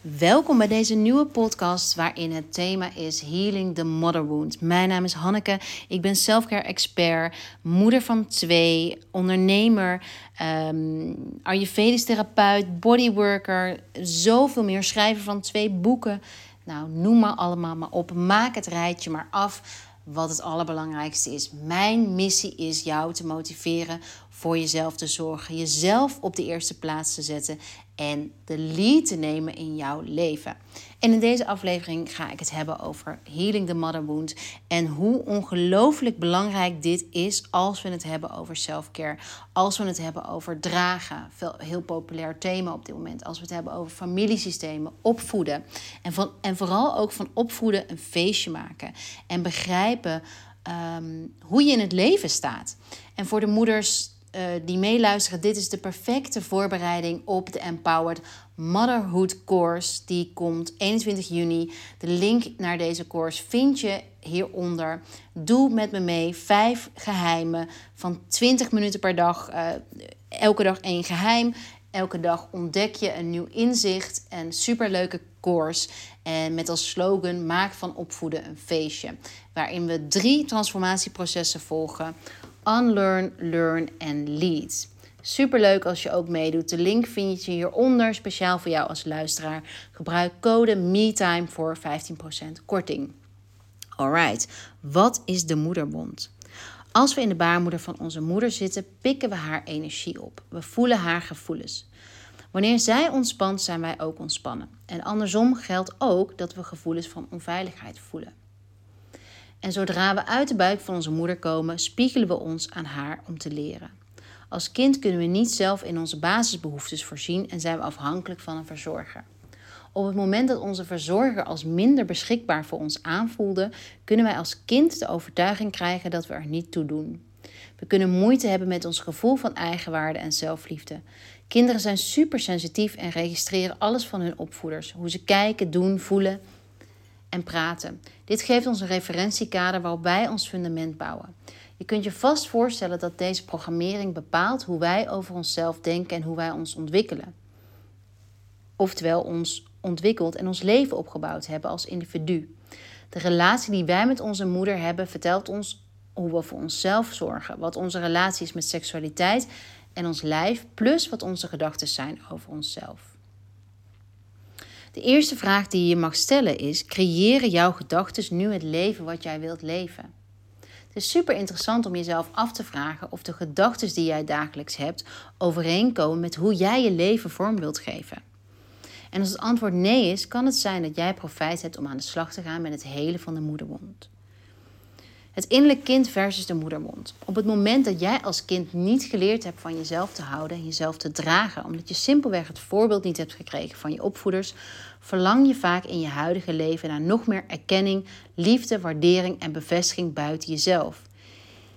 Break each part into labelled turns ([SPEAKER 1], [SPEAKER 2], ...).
[SPEAKER 1] Welkom bij deze nieuwe podcast waarin het thema is Healing the Mother Wound. Mijn naam is Hanneke, ik ben selfcare expert, moeder van twee, ondernemer, um, Ayurvedisch therapeut, bodyworker, zoveel meer, schrijver van twee boeken. Nou, noem maar allemaal maar op, maak het rijtje maar af wat het allerbelangrijkste is. Mijn missie is jou te motiveren voor jezelf te zorgen, jezelf op de eerste plaats te zetten en de lead te nemen in jouw leven. En in deze aflevering ga ik het hebben over Healing the Mother Wound en hoe ongelooflijk belangrijk dit is als we het hebben over self-care, als we het hebben over dragen, heel populair thema op dit moment, als we het hebben over familiesystemen, opvoeden en, van, en vooral ook van opvoeden een feestje maken en begrijpen ehm, hoe je in het leven staat. En voor de moeders uh, die meeluisteren, dit is de perfecte voorbereiding op de Empowered Motherhood Course. Die komt 21 juni. De link naar deze course vind je hieronder. Doe met me mee vijf geheimen van 20 minuten per dag. Uh, elke dag één geheim. Elke dag ontdek je een nieuw inzicht. Een superleuke course. En met als slogan: Maak van opvoeden een feestje. Waarin we drie transformatieprocessen volgen Unlearn, Learn en Lead. Superleuk als je ook meedoet. De link vind je hieronder, speciaal voor jou als luisteraar. Gebruik code MeTime voor 15% korting. Alright, wat is de moederbond? Als we in de baarmoeder van onze moeder zitten, pikken we haar energie op. We voelen haar gevoelens. Wanneer zij ontspant, zijn wij ook ontspannen. En andersom geldt ook dat we gevoelens van onveiligheid voelen. En zodra we uit de buik van onze moeder komen, spiegelen we ons aan haar om te leren. Als kind kunnen we niet zelf in onze basisbehoeftes voorzien en zijn we afhankelijk van een verzorger. Op het moment dat onze verzorger als minder beschikbaar voor ons aanvoelde, kunnen wij als kind de overtuiging krijgen dat we er niet toe doen. We kunnen moeite hebben met ons gevoel van eigenwaarde en zelfliefde. Kinderen zijn supersensitief en registreren alles van hun opvoeders: hoe ze kijken, doen, voelen en praten. Dit geeft ons een referentiekader waarop wij ons fundament bouwen. Je kunt je vast voorstellen dat deze programmering bepaalt hoe wij over onszelf denken en hoe wij ons ontwikkelen. Oftewel ons ontwikkeld en ons leven opgebouwd hebben als individu. De relatie die wij met onze moeder hebben vertelt ons hoe we voor onszelf zorgen, wat onze relatie is met seksualiteit en ons lijf, plus wat onze gedachten zijn over onszelf. De eerste vraag die je mag stellen is: creëren jouw gedachten nu het leven wat jij wilt leven? Het is super interessant om jezelf af te vragen of de gedachten die jij dagelijks hebt overeenkomen met hoe jij je leven vorm wilt geven. En als het antwoord nee is, kan het zijn dat jij profijt hebt om aan de slag te gaan met het hele van de moederwond. Het innerlijk kind versus de moedermond. Op het moment dat jij als kind niet geleerd hebt van jezelf te houden en jezelf te dragen, omdat je simpelweg het voorbeeld niet hebt gekregen van je opvoeders, verlang je vaak in je huidige leven naar nog meer erkenning, liefde, waardering en bevestiging buiten jezelf.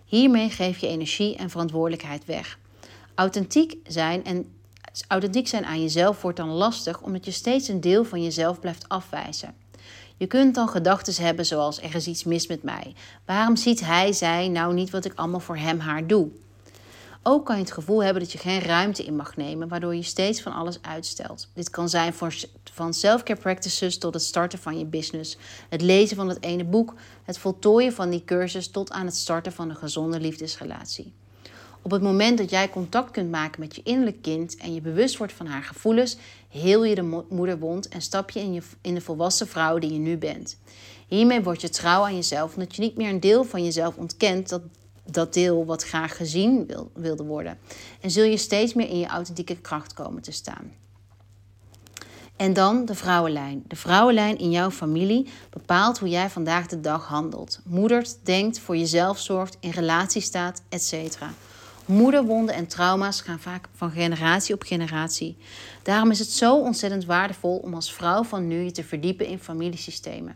[SPEAKER 1] Hiermee geef je energie en verantwoordelijkheid weg. Authentiek zijn en authentiek zijn aan jezelf wordt dan lastig omdat je steeds een deel van jezelf blijft afwijzen. Je kunt dan gedachten hebben zoals er is iets mis met mij. Waarom ziet hij, zij nou niet wat ik allemaal voor hem, haar doe? Ook kan je het gevoel hebben dat je geen ruimte in mag nemen, waardoor je steeds van alles uitstelt. Dit kan zijn van self-care practices tot het starten van je business, het lezen van het ene boek, het voltooien van die cursus tot aan het starten van een gezonde liefdesrelatie. Op het moment dat jij contact kunt maken met je innerlijk kind en je bewust wordt van haar gevoelens, heel je de moederwond en stap je in, je in de volwassen vrouw die je nu bent. Hiermee word je trouw aan jezelf, omdat je niet meer een deel van jezelf ontkent dat, dat deel wat graag gezien wil, wilde worden. En zul je steeds meer in je authentieke kracht komen te staan. En dan de vrouwenlijn. De vrouwenlijn in jouw familie bepaalt hoe jij vandaag de dag handelt. Moedert, denkt, voor jezelf zorgt, in relatie staat, etc. Moederwonden en trauma's gaan vaak van generatie op generatie. Daarom is het zo ontzettend waardevol om als vrouw van nu je te verdiepen in familiesystemen.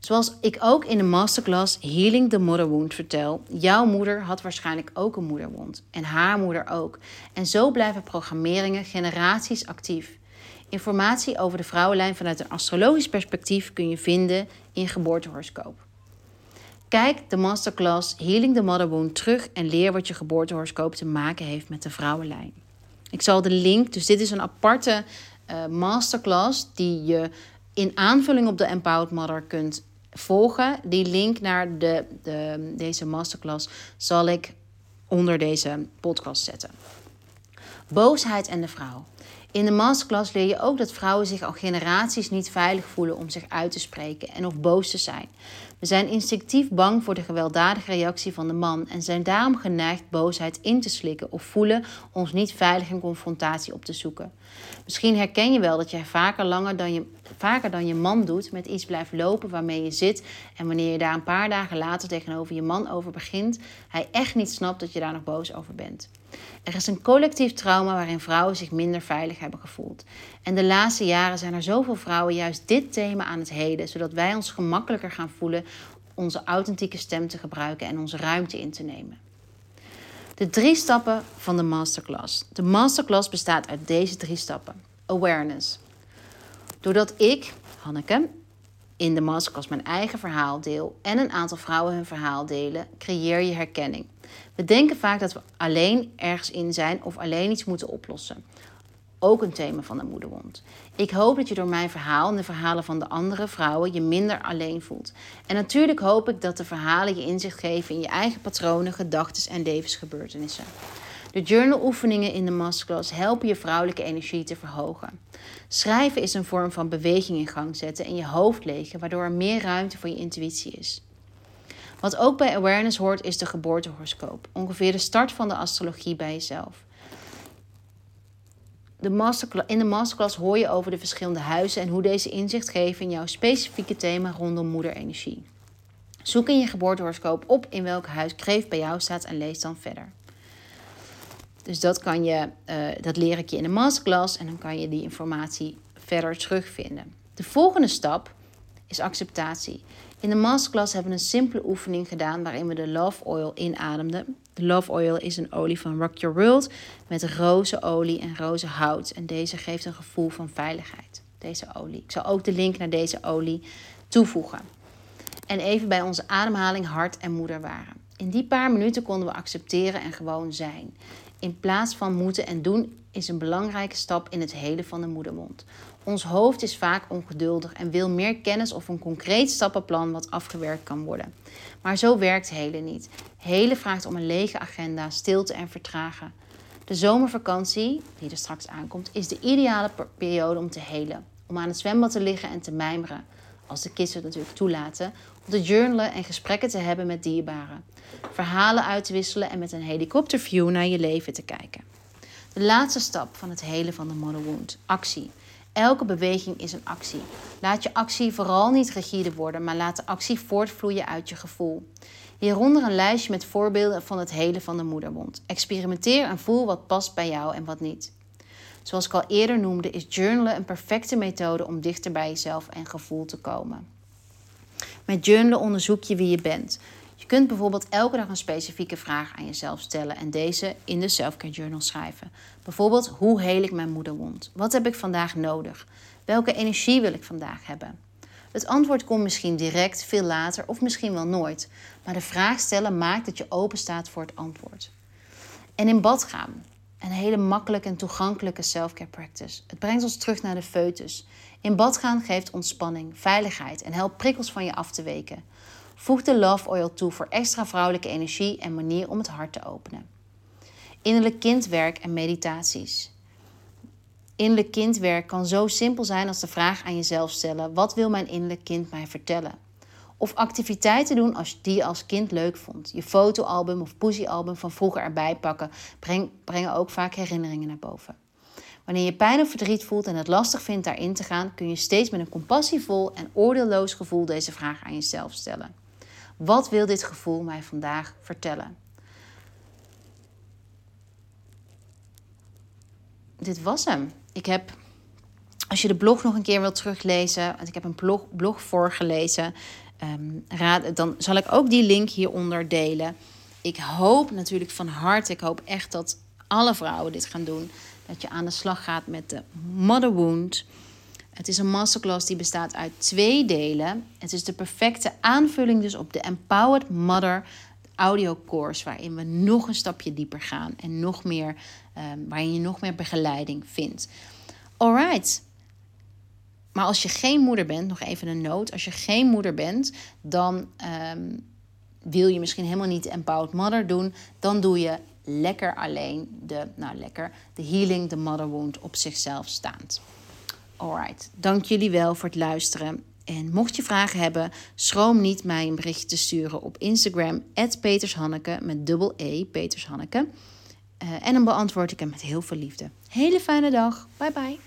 [SPEAKER 1] Zoals ik ook in de masterclass Healing the Mother Wound vertel, jouw moeder had waarschijnlijk ook een moederwond en haar moeder ook. En zo blijven programmeringen generaties actief. Informatie over de vrouwenlijn vanuit een astrologisch perspectief kun je vinden in geboortehoroscoop. Kijk de masterclass Healing the Mother Wound terug en leer wat je geboortehoroscoop te maken heeft met de vrouwenlijn. Ik zal de link, dus dit is een aparte uh, masterclass die je in aanvulling op de Empowered Mother kunt volgen. Die link naar de, de, deze masterclass zal ik onder deze podcast zetten. Boosheid en de vrouw. In de masterclass leer je ook dat vrouwen zich al generaties niet veilig voelen om zich uit te spreken en of boos te zijn. We zijn instinctief bang voor de gewelddadige reactie van de man en zijn daarom geneigd boosheid in te slikken of voelen ons niet veilig in confrontatie op te zoeken. Misschien herken je wel dat jij vaker langer dan je, vaker dan je man doet met iets blijft lopen waarmee je zit en wanneer je daar een paar dagen later tegenover je man over begint, hij echt niet snapt dat je daar nog boos over bent. Er is een collectief trauma waarin vrouwen zich minder veilig hebben gevoeld. En de laatste jaren zijn er zoveel vrouwen juist dit thema aan het heden, zodat wij ons gemakkelijker gaan voelen onze authentieke stem te gebruiken en onze ruimte in te nemen. De drie stappen van de masterclass. De masterclass bestaat uit deze drie stappen. Awareness. Doordat ik, Hanneke, in de masterclass mijn eigen verhaal deel en een aantal vrouwen hun verhaal delen, creëer je herkenning. We denken vaak dat we alleen ergens in zijn of alleen iets moeten oplossen. Ook een thema van de moederwond. Ik hoop dat je door mijn verhaal en de verhalen van de andere vrouwen je minder alleen voelt. En natuurlijk hoop ik dat de verhalen je inzicht geven in je eigen patronen, gedachten en levensgebeurtenissen. De journaloefeningen in de masterclass helpen je vrouwelijke energie te verhogen. Schrijven is een vorm van beweging in gang zetten en je hoofd legen, waardoor er meer ruimte voor je intuïtie is. Wat ook bij awareness hoort is de geboortehoroscoop, ongeveer de start van de astrologie bij jezelf. De in de masterclass hoor je over de verschillende huizen en hoe deze inzicht geven in jouw specifieke thema rondom moederenergie. Zoek in je geboortehoroscoop op in welk huis kreeft bij jou staat en lees dan verder. Dus dat, kan je, uh, dat leer ik je in de masterclass en dan kan je die informatie verder terugvinden. De volgende stap is acceptatie. In de masterclass hebben we een simpele oefening gedaan waarin we de Love Oil inademden. De Love Oil is een olie van Rock Your World met rozenolie en rozenhout. En deze geeft een gevoel van veiligheid, deze olie. Ik zal ook de link naar deze olie toevoegen. En even bij onze ademhaling hart en moeder waren. In die paar minuten konden we accepteren en gewoon zijn. In plaats van moeten en doen is een belangrijke stap in het hele van de moedermond. Ons hoofd is vaak ongeduldig en wil meer kennis of een concreet stappenplan wat afgewerkt kan worden. Maar zo werkt hele niet. Hele vraagt om een lege agenda, stilte en vertragen. De zomervakantie, die er straks aankomt, is de ideale periode om te helen. Om aan het zwembad te liggen en te mijmeren. Als de kids het natuurlijk toelaten. Om te journalen en gesprekken te hebben met dierbaren. Verhalen uit te wisselen en met een helikopterview naar je leven te kijken. De laatste stap van het helen van de mother wound: actie. Elke beweging is een actie. Laat je actie vooral niet rigide worden, maar laat de actie voortvloeien uit je gevoel. Hieronder een lijstje met voorbeelden van het hele van de moedermond. Experimenteer en voel wat past bij jou en wat niet. Zoals ik al eerder noemde, is journalen een perfecte methode om dichter bij jezelf en gevoel te komen. Met journalen onderzoek je wie je bent. Je kunt bijvoorbeeld elke dag een specifieke vraag aan jezelf stellen en deze in de Selfcare Journal schrijven. Bijvoorbeeld, hoe heel ik mijn moederwond? Wat heb ik vandaag nodig? Welke energie wil ik vandaag hebben? Het antwoord komt misschien direct, veel later of misschien wel nooit. Maar de vraag stellen maakt dat je open staat voor het antwoord. En in bad gaan. Een hele makkelijke en toegankelijke selfcare practice. Het brengt ons terug naar de foetus. In bad gaan geeft ontspanning, veiligheid en helpt prikkels van je af te weken. Voeg de Love Oil toe voor extra vrouwelijke energie en manier om het hart te openen. Innerlijk kindwerk en meditaties. Innerlijk kindwerk kan zo simpel zijn als de vraag aan jezelf stellen: wat wil mijn innerlijk kind mij vertellen? Of activiteiten doen als die je als kind leuk vond. Je fotoalbum of poesiealbum van vroeger erbij pakken breng, brengen ook vaak herinneringen naar boven. Wanneer je pijn of verdriet voelt en het lastig vindt daarin te gaan, kun je steeds met een compassievol en oordeelloos gevoel deze vraag aan jezelf stellen. Wat wil dit gevoel mij vandaag vertellen? Dit was hem. Ik heb, als je de blog nog een keer wilt teruglezen, want ik heb een blog, blog voorgelezen, um, raad, dan zal ik ook die link hieronder delen. Ik hoop natuurlijk van harte, ik hoop echt dat alle vrouwen dit gaan doen. Dat je aan de slag gaat met de mother wound. Het is een masterclass die bestaat uit twee delen. Het is de perfecte aanvulling dus op de Empowered Mother audio course, waarin we nog een stapje dieper gaan en nog meer, um, waarin je nog meer begeleiding vindt. Alright. Maar als je geen moeder bent, nog even een noot. Als je geen moeder bent, dan ehm, wil je misschien helemaal niet de Empowered Mother doen. Dan doe je lekker alleen de, nou lekker, de Healing the Mother Wound op zichzelf staand. Alright, dank jullie wel voor het luisteren. En mocht je vragen hebben, schroom niet mij een berichtje te sturen op Instagram, Petershanneke met dubbel E, Petershanneke. Uh, en dan beantwoord ik hem met heel veel liefde. Hele fijne dag. Bye bye.